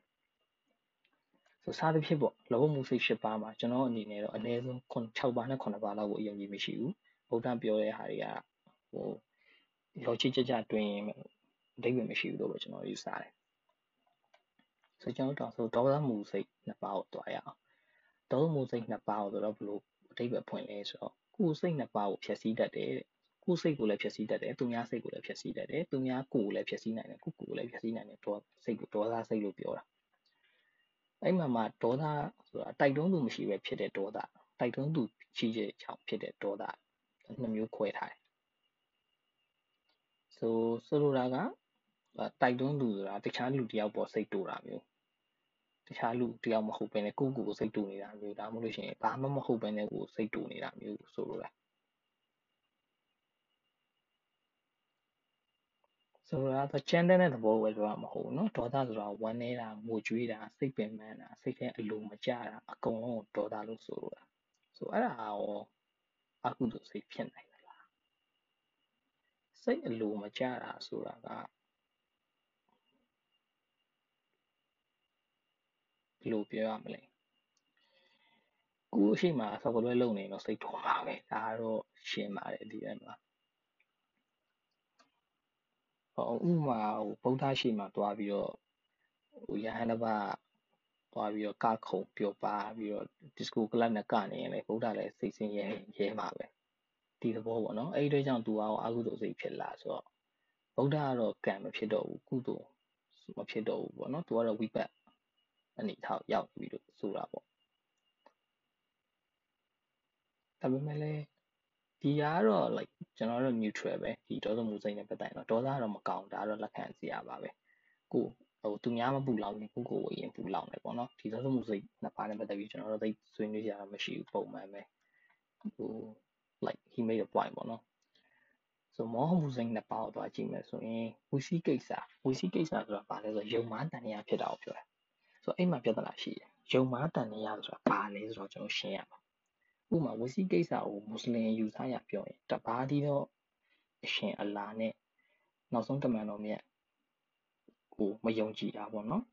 ဆိုစားသဖြင့်ပေါ့လောဘမှုစိတ်၈ပါးမှာကျွန်တော်အနေနဲ့တော့အနည်းဆုံး6ပါးနဲ့9ပါးလောက်ကိုအယုံကြည်မရှိဘူးဗုဒ္ဓပြောတဲ့ဟာတွေကဟို logic ကြကြတွင်အဓိပ္ပာယ်မရှိဘူးလို့ပဲကျွန်တော်ယူဆတယ် ဆိုကျွန်တော်တော့ဆိုဒေါသမူစိတ်နှစ်ပါးကိုတွားရအောင်ဒေါသမူစိတ်နှစ်ပါးကိုဆိုတော့ဘလို့အဓဓိပ္ပာယ်ဖွင့်လဲဆိုတော့ကိုယ်စိတ်နှစ်ပါးကိုဖျက်ဆီးတတ်တယ်ကိုယ်စိတ်ကိုလည်းဖျက်ဆီးတတ်တယ်သူများစိတ်ကိုလည်းဖျက်ဆီးတတ်တယ်သူများကိုယ်ကိုလည်းဖျက်ဆီးနိုင်တယ်ကိုယ်ကိုယ်ကိုလည်းဖျက်ဆီးနိုင်တယ်ဒေါစိတ်ကိုဒေါသစိတ်လို့ပြောတာအဲ့မှာမှဒေါသဆိုတာတိုက်တွန်းသူမရှိပဲဖြစ်တဲ့ဒေါသတိုက်တွန်းသူရှိတဲ့ကြောင့်ဖြစ်တဲ့ဒေါသနှစ်မျိုးခွဲထားတယ်ဆိုဆိုလိုတာကတိုက်တွန်းသူဆိုတာတခြားလူတယောက်ပေါ်စိတ်တူတာမျိုး တခြားလူတယောက်မဟုတ်ဘဲနဲ့ကိုယ့်ကိုယ်ကိုစိတ်တူနေတာမျိုးဒါမှမဟုတ်လို့ရှိရင်ဘာမှမဟုတ်ဘဲနဲ့ကိုစိတ်တူနေတာမျိုးဆိုလိုတာဆိုတော့ဒါချမ်းတဲ့သဘောပဲပြောရမှာမဟုတ်ဘူးเนาะဒေါသဆိုတာဝမ်းနေတာငိုကြွေးတာစိတ်ပင်ပန်းတာစိတ်ထဲအလိုမကျတာအကုန်လုံးဒေါသလို့ဆိုလိုတာဆိုအဲ့ဒါရောအကုသိုလ်စိတ်ဖြစ်နိုင်သလားစိတ်အလိုမကျတာဆိုတာက ဘယ်လိုပြောရမလဲကိုယ်အရှိမဆောက်ကွယ်လုံနေတော့စိတ်တော်ပါပဲဒါကတော့ရှင်းပါတယ်ဒီထဲမှာဥပမာဗုဒ္ဓရှေ့မှာသွားပြီးတော့ရဟန်းတစ်ပါးသွားပြီးတော့ကခုန်ပျော်ပါးပြီးတော့ disco club နဲ့ကနေရင်လည်းဗုဒ္ဓလည်းစိတ်ဆင်းရဲရဲမှာပဲဒီသဘောပေါ့နော်အဲ့ဒီအတွက်ကြောင့်သူကအကုသိုလ်စိတ်ဖြစ်လာဆိုတော့ဗုဒ္ဓကတော့ကံမဖြစ်တော့ဘူးကုသိုလ်မဖြစ်တော့ဘူးပေါ့နော်သူကတော့ဝိပတ် အနေထားရောက်ပြီးလို့ဆိုတာပေါ့ဒါပေမဲ့လည်းဒီဟာကတော့ like ကျွန်တော်တို့ neutral ပဲဒီဒေါသမှုစိတ်နဲ့ပတ်သက်ရင်တော့ဒေါသကတော့မကောင်းဒါတော့လက်ခံစရာပါပဲကိုဟိုသူများမပူလောင်ဘူးကိုကိုအရင်ပူလောင်တယ်ပေါ့နော်ဒီဒေါသမှုစိတ်နှစ်ပါးနဲ့ပတ်သက်ပြီးကျွန်တော်တို့သိဆွေးနွေးကြတာမရှိဘူးပုံမှန်ပဲဟို like he made a point ပေါ့နော်ဆိုမောဟမှုစိတ်နှစ်ပါးကိုသွားကြည့်မယ်ဆိုရင်ဝီစီကိစ္စဝီစီကိစ္စဆိုတာဘာလဲဆိုတော့ယုံမားတန်ရာဖြစ်တာကိုပြောတာ ဆိုတော့အဲ့မှာပြဿနာရှိတယ်ယုံမားတန်ရာဆိုတာဘာလဲဆိုတော့ကျွန်တော်ရှင်းရမှာဥပမာဝစီကိစ္စကိုမွတ်စလင်ယူဆရပြောရင်တပါးဒီတော့အရှင်အလာနဲ့နောက်ဆုံးတမန်တော်မြတ်ကိုမယုံကြည်တာပေါ့နော်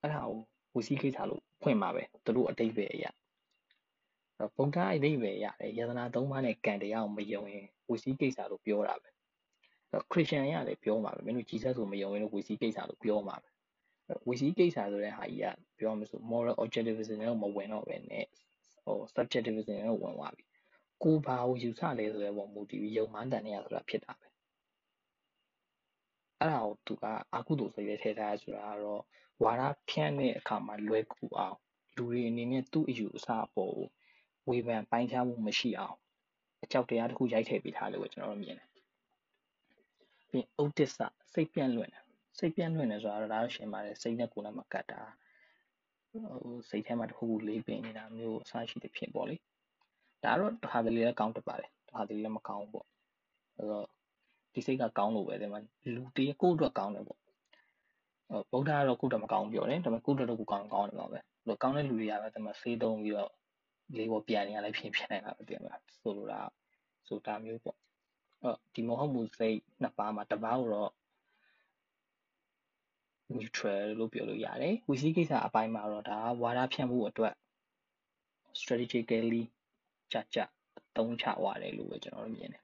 အဲ့ဒါကိုဝစီကိစ္စလို့ဖွင့်ပါပဲသူတို့အတိတ်ပဲအရာဗုဒ္ဓအတိတ်ပဲရတယ်ယတနာသုံးပါးနဲ့ကံတရားကိုမယုံရင်ဝစီကိစ္စလို့ပြောတာပဲခရစ်ယာန်ရလည်းပြောမှာပဲမင်းတို့ဂျီဆတ်ကိုမယုံရင်ဝစီကိစ္စလို့ပြောမှာပဲ ဝစီကိစ္စဆိုတဲ့ဟာကြီးကပြောမှဆို moral objectivism နဲ့မဝင်တော့ပဲနဲ့ဟို subjectivism နဲ့ဝင်သွားပြီကိုဘာကိုယူဆလဲဆိုတဲ့ပုံမူတည်ပြီးယုံမှန်းတန်နေရဆိုတာဖြစ်တာပဲအဲ့ဒါကိုသူကအကုသိုလ်စိတ်နဲ့ထည့်ထားရဆိုတာကတော့ဝါဒဖြန့်တဲ့အခါမှာလွယ်ကူအောင်လူတွေအနေနဲ့သူ့အယူအဆအပေါ်ကိုဝေဖန်ပိုင်းခြားမှုမရှိအောင်အကြောက်တရားတစ်ခုရိုက်ထည့်ပေးထားလို့ပဲကျွန်တော်တို့မြင်တယ်ပြီးဥဒိစ္စစိတ်ပြန့်လွင့်တယ် စိတ်ပြန့်လွင့်တယ်ဆိုတာတော့ဒါရှင်းပါတယ်စိတ်နဲ့ကိုယ်နဲ့မကတ်တာဟိုစိတ်ထဲမှာတစ်ခုခုလေးပင်နေတာမျိုးအဆရှိတဲ့ဖြစ်ပေါ့လေဒါတော့တစ်ခါတလေလည်းကောင်းတတ်ပါတယ်တစ်ခါတလေလည်းမကောင်းဘူးပေါ့အဲတော့ဒီစိတ်ကကောင်းလို့ပဲဒီမှာလူတည်းကိုယ့်အတွက်ကောင်းတယ်ပေါ့ဗုဒ္ဓကတော့ကိုယ့်အတွက်မကောင်းပြောတယ်ဒါပေမဲ့ကိုယ့်အတွက်တော့ကိုကောင်းကောင်းတယ်ပါပဲဘယ်ကောင်းတဲ့လူတွေကပဲဒီမှာဆေးတုံးပြီးတော့လေးပေါ်ပြန်နေရလည်းဖြစ်ဖြစ်နေတာပဲတင်ပါဆိုလိုတာဆိုတာမျိုးပေါ့အဲ့ဒီမဟုတ်မှုစိတ်နှစ်ပါးမှာတစ်ပါးကိုတော့ neutral လို့ပြောလို့ရတယ်ဝီစီကိစ္စအပိုင်းမှာတော့ဒါဝါဒဖြန့်မှုအတွက် strategically ကြကြအသုံးချသွားတယ်လို့ပဲကျွန်တော်တို့မြင်တယ်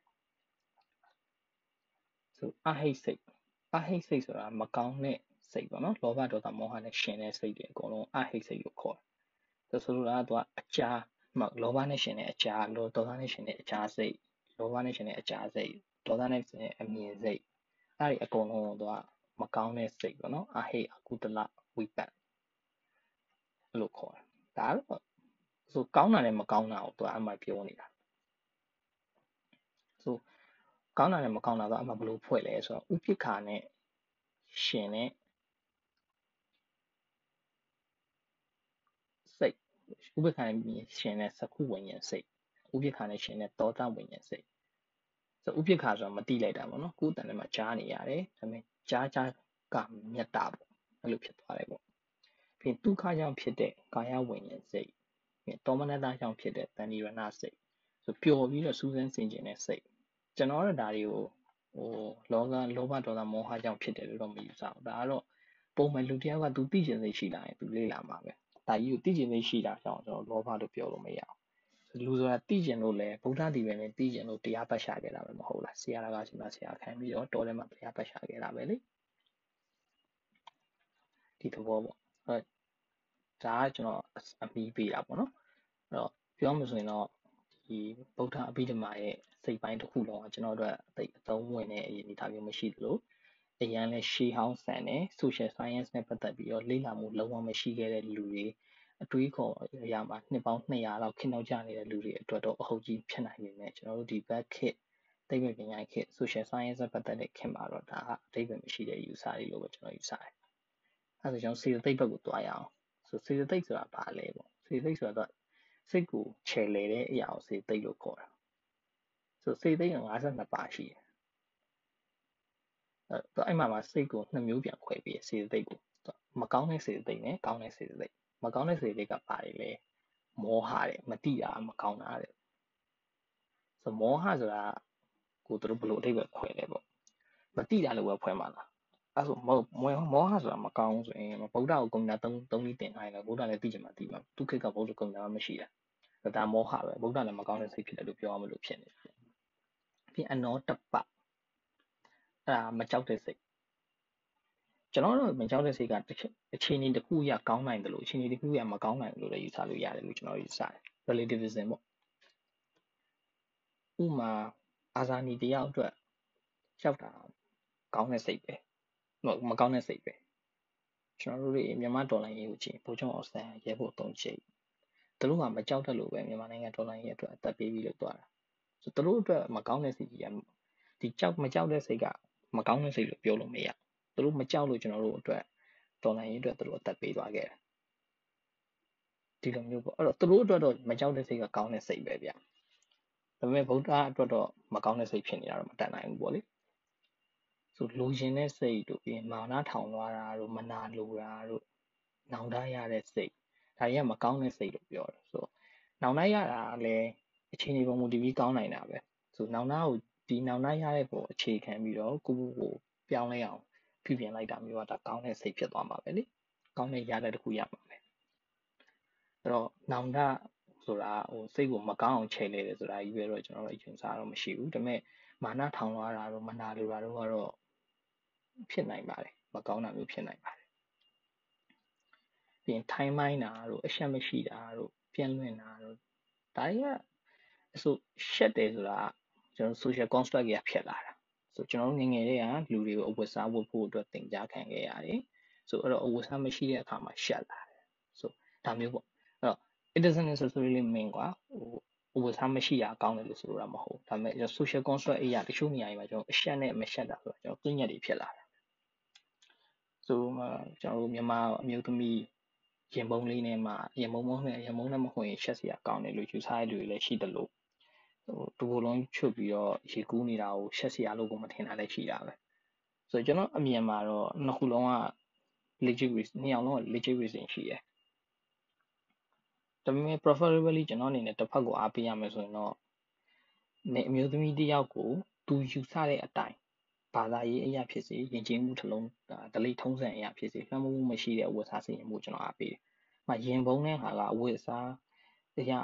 ဆိုအဟိတ်စိတ်အဟိတ်စိတ်ဆိုတာမကောင်းတဲ့စိတ်ပေါ့နော်လောဘဒေါသမောဟနဲ့ရှင်တဲ့စိတ်တွေအကုန်လုံးအဟိတ်စိတ်လို့ခေါ်တယ်ဆိုဆိုလိုတာကအကြာမလောဘနဲ့ရှင်တဲ့အကြာလောဒေါသနဲ့ရှင်တဲ့အကြာစိတ်လောဘနဲ့ရှင်တဲ့အကြာစိတ်ဒေါသနဲ့ရှင်တဲ့အမြင်စိတ်အဲ့ဒီအကုန်လုံးတော့ မကောင်းတဲ့စိတ်ပေါ့နော်အဟိအကုတလဝိပတ်လို့ခေါ်တယ်ဒါတော့ဆိုကောင်းတာနဲ့မကောင်းတာကိုသူအမှပြောနေတာဆိုကောင်းတာနဲ့မကောင်းတာတော့အမှဘယ်လိုဖွဲ့လဲဆိုတော့ဥပိ္ပခာနဲ့ရှင်နဲ့စိတ်ဥပိ္ပခာနဲ့ရှင်နဲ့သကုဝိညာဉ်စိတ်ဥပိ္ပခာနဲ့ရှင်နဲ့သောတာဝိညာဉ်စိတ်ဆိုဥပိ္ပခာဆိုတာမတိလိုက်တာပေါ့နော်ကိုယ်တန်ထဲမှာကြားနေရတယ်ဒါပေမဲ့ ကြားကြားကမြတ်တာပေါ့အဲ့လိုဖြစ်သွားတယ်ပေါ့ပြီးဒုက္ခကြောင့်ဖြစ်တဲ့ကာယဝိညာဉ်စိတ်တောမနတကြောင့်ဖြစ်တဲ့တဏှိရဏစိတ်ဆိုပျော်ပြီးတော့စူးစမ်းဆင်ခြင်တဲ့စိတ်ကျွန်တော်တို့ဒါတွေကိုဟိုလောကလောဘဒေါသမောဟကြောင့်ဖြစ်တယ်လို့တော့မယူဆဘူးဒါကတော့ပုံမှန်လူတယောက်ကသူသိကျင်စိတ်ရှိလာရင်သူလေ့လာမှာပဲဒါကြီးကိုသိကျင်စိတ်ရှိတာကြောင့်ကျွန်တော်လောဘလို့ပြောလို့မရဘူး လူဆိုတာသိကျင်လို့လဲဗုဒ္ဓတည်ပဲနဲ့သိကျင်လို့တရားပတ်ရှာခဲ့တာပဲမဟုတ်လားဆရာတော်ကရှင်မဆရာခံပြီးတော့တော်ထဲမှာတရားပတ်ရှာခဲ့တာပဲလေဒီသဘောပေါ့အဲဒါကကျွန်တော်အမီးပေးတာပေါ့နော်အဲ့တော့ပြောမှဆိုရင်တော့ဒီဗုဒ္ဓအဘိဓမ္မာရဲ့စိတ်ပိုင်းတစ်ခုလုံးကကျွန်တော်တို့အသိအသုံးဝင်တဲ့အနေအထားမျိုးမရှိသလိုအရန်လဲရှေးဟောင်းဆန်တဲ့ social science နဲ့ပတ်သက်ပြီးတော့လေ့လာမှုလုံးဝမရှိခဲ့တဲ့လူတွေ အတွေးခေါ်အရာမှာနှစ်ပေါင်း200လောက်ခေတ်နောက်ကျနေတဲ့လူတွေအတွက်တော့အဟုတ်ကြီးဖြစ်နိုင်ပေမဲ့ကျွန်တော်တို့ဒီ back kit သိပ္ပံပညာခေတ် social science နဲ့ပတ်သက်တဲ့ခေတ်မှာတော့ဒါအသိပ္ပံမရှိတဲ့ယူဆတွေလို့ပဲကျွန်တော်ယူဆတယ်။အဲဒါကြောင့်စေတသိက်ဘက်ကိုတွားရအောင်။ဆိုစေတသိက်ဆိုတာဘာလဲပေါ့။စေတသိက်ဆိုတာတော့စိတ်ကိုခြယ်လေတဲ့အရာကိုစေတသိက်လို့ခေါ်တာ။ဆိုစေတသိက်က52ပါရှိတယ်။အဲအဲ့မှာမှာစိတ်ကိုနှစ်မျိုးပြန်ခွဲပြီးစေတသိက်ကိုမကောင်းတဲ့စေတသိက်နဲ့ကောင်းတဲ့စေတသိက် မကောင်းတဲ့စေတသိက်ကဘာတွေလဲမောဟတဲ့မတိတာမကောင်းတာတဲ့ဆိုမောဟဆိုတာကိုသူတို့ဘယ်လိုအဓိပ္ပာယ်ခွဲလဲပေါ့မတိတာလို့ပဲဖွင့်ပါလားအဲ့ဆိုမောမောဟဆိုတာမကောင်းဆိုရင်ဗုဒ္ဓကိုကုံတာသုံးသုံးပြီးတင်ထားရင်ဗုဒ္ဓလည်းသိချင်မှသိမှာသူခေတ်ကဗုဒ္ဓကုံတာမရှိတာဒါမောဟပဲဗုဒ္ဓလည်းမကောင်းတဲ့စိတ်ဖြစ်တယ်လို့ပြောရမလို့ဖြစ်နေတယ်ပြီးအနောတပအဲ့ဒါမကြောက်တဲ့စိတ် ကျွန်တော်တို့မကြောက်တဲ့စိတ်ကအခြေအနေတစ်ခုရကောင်းနိုင်တယ်လို့အခြေအနေတစ်ခုရမကောင်းနိုင်တယ်လို့လည်းယူဆလို့ရတယ်လို့ကျွန်တော်ယူဆတယ် relativism ပေါ့ဥမာအာဇာနည်တယောက်အတွက်ရောက်တာကောင်းတဲ့စိတ်ပဲမကောင်းတဲ့စိတ်ပဲကျွန်တော်တို့တွေမြန်မာဒေါ်လာရေးကိုကြည့်ဘိုးချုပ်အောင်ဆန်းရဲဖို့အသုံးချိတ်သူတို့ကမကြောက်တတ်လို့ပဲမြန်မာနိုင်ငံဒေါ်လာရေးအတွက်အသက်ပေးပြီးလို့သွားတာဆိုသူတို့အတွက်မကောင်းတဲ့စိတ်ကြီးကဒီကြောက်မကြောက်တဲ့စိတ်ကမကောင်းတဲ့စိတ်လို့ပြောလို့မရ သူတို့မကြောက်လို့ကျွန်တော်တို့အတွက်ဒေါ်လာရေးအတွက်သူတို့အသက်ပေးသွားခဲ့တယ်ဒီလိုမျိုးပေါ့အဲ့တော့သူတို့အတွက်တော့မကြောက်တဲ့စိတ်ကကောင်းတဲ့စိတ်ပဲဗျဒါပေမဲ့ဗုဒ္ဓအတွက်တော့မကောင်းတဲ့စိတ်ဖြစ်နေတာတော့မတတ်နိုင်ဘူးပေါ့လေဆိုလိုချင်တဲ့စိတ်တို့ပြီးမာနထောင်သွားတာတို့မနာလိုတာတို့နောင်တရတဲ့စိတ်ဒါတွေကမကောင်းတဲ့စိတ်လို့ပြောတယ်ဆိုနောင်တရတာလည်းအချိန်ဒီပုံမူတည်ပြီးကောင်းနိုင်တာပဲဆိုနောင်တကိုဒီနောင်တရတဲ့ပုံအခြေခံပြီးတော့ကိုကိုကိုပြောင်းလဲအောင် ပြုပြင်လိုက်တာမျိုးကဒါကောင်းတဲ့စိတ်ဖြစ်သွားမှာပဲလေကောင်းတဲ့ရတဲ့တစ်ခုရမှာပဲအဲ့တော့နောင်တဆိုတာဟိုစိတ်ကိုမကောင်းအောင်ချိန်နေတယ်ဆိုတာကြီးပဲတော့ကျွန်တော်တို့အယူဆတော့မရှိဘူးဒါပေမဲ့မာနထောင်သွားတာတို့မနာလိုတာတို့ကတော့ဖြစ်နိုင်ပါတယ်မကောင်းတာမျိုးဖြစ်နိုင်ပါတယ်ပြင်ထိုင်းမိုင်းတာတို့အရှက်မရှိတာတို့ပြင်းလွင့်တာတို့ဒါတွေကအဆိုရှက်တယ်ဆိုတာကျွန်တော် social construct ကြီးဖြစ်လာတာ ဆိုကျွန်တော်တို့ငငယ်လေးကလူတွေကိုအဝတ်စားဝတ်ဖို့အတွက်သင်ကြားခံခဲ့ရတယ်ဆိုအဲ့တော့အဝတ်စားမရှိတဲ့အခါမှာရှက်လာတယ်ဆိုဒါမျိုးပေါ့အဲ့တော့ it doesn't necessarily mean ကွာဟိုအဝတ်စားမရှိတာကောင်းတယ်လို့ဆိုလိုတာမဟုတ်ဒါပေမဲ့ social construct အရာတချို့နေရာတွေမှာကျွန်တော်အရှက်နဲ့မရှက်တာဆိုတော့ကျွန်တော်သိညက်တွေဖြစ်လာတာဆိုမှကျွန်တော်တို့မြန်မာအမျိုးသမီးရင်ပုံးလေးနဲ့မှရင်ပုံးမဟုတ်နဲ့ရင်ပုံးနဲ့မဟုတ်ရင်ရှက်စရာကောင်းတယ်လို့ယူဆရတဲ့လူတွေလည်းရှိတယ်လို့ ဟိုတူဘလုံးချွတ်ပြီးတော့ရေကူးနေတာကိုရှက်စရာလို့ကိုမထင်တာလည်းရှိတာပဲဆိုတော့ကျွန်တော်အမြင်မှာတော့နှစ်ခုလုံးက legit reason နှစ်ယောက်လုံးက legit reason ရှိတယ်ဒါပေမဲ့ preferably ကျွန်တော်အနေနဲ့တစ်ဖက်ကိုအားပေးရမယ်ဆိုရင်တော့နေအမျိုးသမီးတယောက်ကိုသူယူဆတဲ့အတိုင်းဘာသာရေးအရာဖြစ်စေယဉ်ကျေးမှုတစ်လုံးဒလိထုံးစံအရာဖြစ်စေလွှမ်းမိုးမှုမရှိတဲ့အဝတ်စားစီရင်မှုကျွန်တော်အားပေးတယ်။မှရင်ပုံးတဲ့ဟာကအဝတ်စားအရာ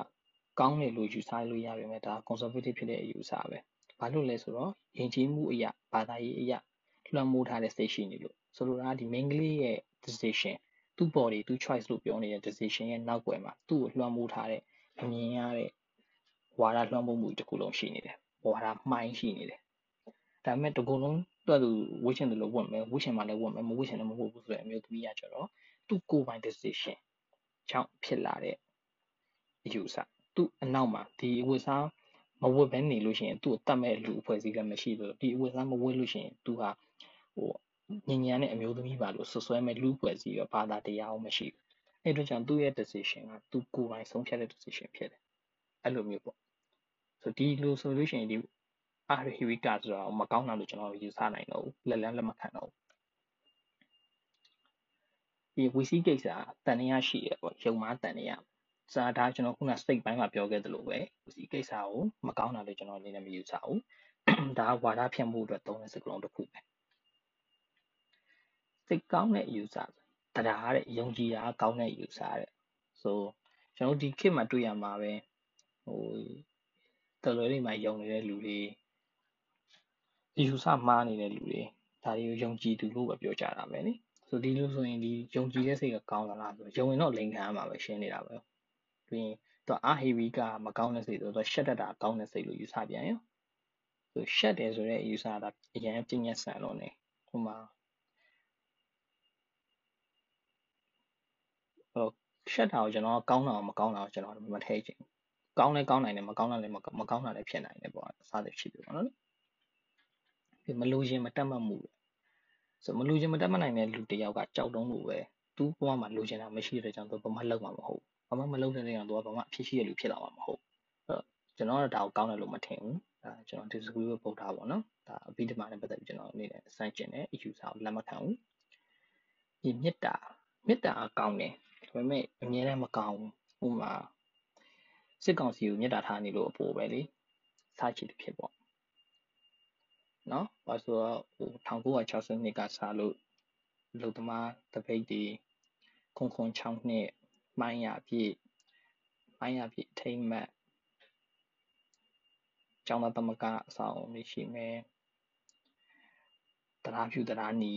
ကောင်းတယ်လို့ယူဆလို့ရပေမဲ့ဒါ conservative ဖြစ်တဲ့အယူဆပဲ။ဘာလို့လဲဆိုတော့ယဉ်ကျေးမှုအရာဘာသာရေးအရာလွှမ်းမိုးထားတဲ့စိတ်ရှိနေလို့ဆိုလိုတာဒီ main ကလေးရဲ့ decision သူ့ body သူ့ choice လို့ပြောနေတဲ့ decision ရဲ့နောက်ွယ်မှာသူ့ကိုလွှမ်းမိုးထားတဲ့အမြင်ရတဲ့ဝါဒလွှမ်းမိုးမှုတစ်ခုလုံးရှိနေတယ်။ဝါဒမှိုင်းရှိနေတယ်ဒါပေမဲ့တကူလုံးသူ့သူဝှချင်တယ်လို့ဝှမယ်ဝှချင်မှလည်းဝှမယ်မဝှချင်လည်းမဝှဘူးဆိုတဲ့အမျိုးသမီးကကျတော့သူ့ကိုယ်ပိုင် decision ကြောင့်ဖြစ်လာတဲ့အယူဆ သူ့အနောက်မှာဒီအဝတ်စားမဝတ်ဘဲနေလို့ရှိရင်သူ့ကိုတတ်မဲ့လူအဖွဲ့အစည်းလည်းမရှိဘူးဒီအဝတ်စားမဝတ်လို့ရှိရင်သူဟာဟိုညဉ့်ညံတဲ့အမျိုးသမီးပါလို့ဆွဆွဲမဲ့လူအဖွဲ့အစည်းရောဘာသာတရားရောမရှိဘူးအဲ့အတွက်ကြောင့်သူ့ရဲ့ decision ကသူကိုယ်ပိုင်ဆုံးဖြတ်တဲ့ decision ဖြစ်တယ်အဲ့လိုမျိုးပေါ့ဆိုဒီလိုဆိုလို့ရှိရင်ဒီအာဟီဝီကာဆိုတာမကောင်းတာလို့ကျွန်တော်ယူဆနိုင်တော့ဘူးလက်လန်းလက်မခံတော့ဘူးဒီဝီစီကိစ္စတန်တရားရှိရပေါ့ရုံမားတန်တရား စာဒါကျွန်တော်ခုနစိတ်ပိုင်းမှာပြောခဲ့သလိုပဲဝီစီကိစ္စကိုမကောင်းတာလို့ကျွန်တော်အနေနဲ့မယူဆဘူးဒါဝါဒဖြန့်မှုအတွက်သုံးတဲ့စကားလုံးတစ်ခုပဲစိတ်ကောင်းတဲ့ယူဆတရားတဲ့ယုံကြည်တာကောင်းတဲ့ယူဆတဲ့ဆိုကျွန်တော်ဒီခေတ်မှာတွေ့ရမှာပဲဟိုတော်တော်လေးမှယုံနေတဲ့လူတွေဒီယူဆမှားနေတဲ့လူတွေဒါတွေကိုယုံကြည်သူလို့ပဲပြောကြတာပဲလေဆိုဒီလိုဆိုရင်ဒီယုံကြည်တဲ့စိတ်ကကောင်းသလားဆိုယုံရင်တော့လိန်ခံရမှာပဲရှင်းနေတာပဲ ပြီးရင်သူအာဟေဝီကမကောင်းတဲ့စိတ်ဆိုတော့ရှက်တတ်တာကောင်းတဲ့စိတ်လို့ယူဆပြန်ရောဆိုရှက်တယ်ဆိုတဲ့ယူဆတာအရင်ပြင်းညက်ဆန်လို့နေဟိုမှာဟိုရှက်တာကိုကျွန်တော်ကောင်းတာမကောင်းတာကိုကျွန်တော်မထဲချင်ကောင်းလဲကောင်းနိုင်တယ်မကောင်းတာလည်းမကောင်းတာလည်းဖြစ်နိုင်တယ်ပေါ့အစားတွေဖြစ်ပြီပေါ့နော်ဒီမလို့ရင်မတက်မှတ်မှုဆိုမလို့ရင်မတက်မှတ်နိုင်တဲ့လူတယောက်ကကြောက်တုံးလို့ပဲသူ့ဘဝမှာလိုချင်တာမရှိတဲ့ကြောင့်သူဘာမှလုပ်မှာမဟုတ် ဘာမှမလုပ်တဲ့နေရာသူကဘာမှအဖြစ်ရှိရလူဖြစ်လာမှာမဟုတ်အဲ့တော့ကျွန်တော်ကဒါကိုကောင်းတယ်လို့မထင်ဘူးဒါကျွန်တော် disagree with ပုဒ်တာပေါ့နော်ဒါအဘိဓမ္မာနဲ့ပတ်သက်ပြီးကျွန်တော်အနေနဲ့စမ်းကျင်တယ်အယူဆကိုလက်မခံဘူးဒီမေတ္တာမေတ္တာကောင်းတယ်ဒါပေမဲ့အမြဲတမ်းမကောင်းဘူးဥမာစစ်ကောင်စီကိုမေတ္တာထားနေလို့အပေါ်ပဲလေစားချစ်တစ်ဖြစ်ပေါ့နော်။ဘာလို့ဆိုတော့ဟို1960နှစ်ကစလို့လူသမားတပိတ်တွေခုံခုံ6နှစ် မိုင်းရပြည့်မိုင်းရပြည့်အထိမ့်မှတ်ကျောင်းသားသမဂ္ဂအဆောင်တွေရှိမယ်။တရားဖြူတရားနီ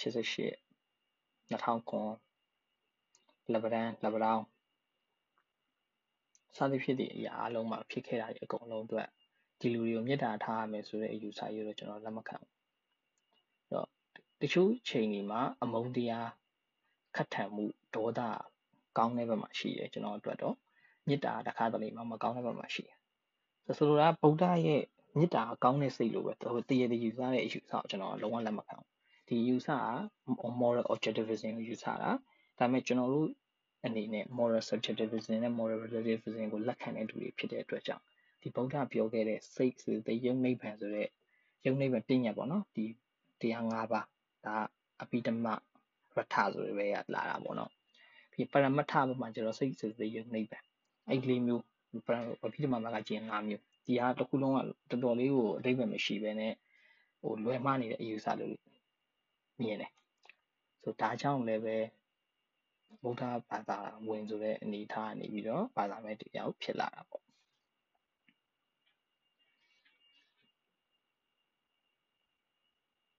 88 2000ခွန်လက်ဗရန်လက်ဗရောင်းစသဖြင့်ဒီအရာအလုံးမှာဖြစ်ခဲ့တာတွေအကုန်လုံးအတွက်ဒီလူတွေကိုမေတ္တာထားရမယ်ဆိုတဲ့အယူဆရေးတော့ကျွန်တော်လက်မခံဘူး။အဲ့တော့တချို့ချိန်တွေမှာအမုန်းတရားခတ်ထန်မှုဒေါသ ကောင်းတဲ့ဘက်မှာရှိတယ်ကျွန်တော်အတွက်တော့မေတ္တာတခါတလေမှမကောင်းတဲ့ဘက်မှာရှိတယ်။ဆိုလိုတာဗုဒ္ဓရဲ့မေတ္တာကောင်းတဲ့စိတ်လိုပဲဟိုတရေတယူဆတဲ့အယူဆကိုကျွန်တော်လုံးဝလက်မခံဘူး။ဒီယူဆက moral objectivism ကိုယူဆတာဒါပေမဲ့ကျွန်တော်တို့အနေနဲ့ moral subjectivism နဲ့ moral relativism ကိုလက်ခံတဲ့သူတွေဖြစ်တဲ့အတွက်ကြောင့်ဒီဗုဒ္ဓပြောခဲ့တဲ့စိတ်ဆိုတဲ့ယုံနိဗ္ဗာန်ဆိုတဲ့ယုံနိဗ္ဗာန်ပြည့်ညတ်ပေါ့နော်ဒီတရား၅ပါးဒါအပိဓမ္မရထဆိုရပဲလာတာပေါ့နော် ပြီးပရမတ္ထဘက်မှာကျတော့စိတ်ဆိုတဲ့ယုံနိဗ္ဗာန်အဲ့လေးမျိုးပရအပိဓမ္မမှာကကျင်၅မျိုးဒီဟာတစ်ခုလုံးကတော်တော်လေးကိုအဓိပ္ပာယ်မရှိဘဲနဲ့ဟိုလွယ်မှားနေတဲ့အယူဆလို့မြင်တယ်ဆိုဒါကြောင့်လည်းပဲဗုဒ္ဓဘာသာဝင်ဆိုတဲ့အနေအထားကနေပြီးတော့ဘာသာမဲ့တရားဖြစ်လာတာပေါ့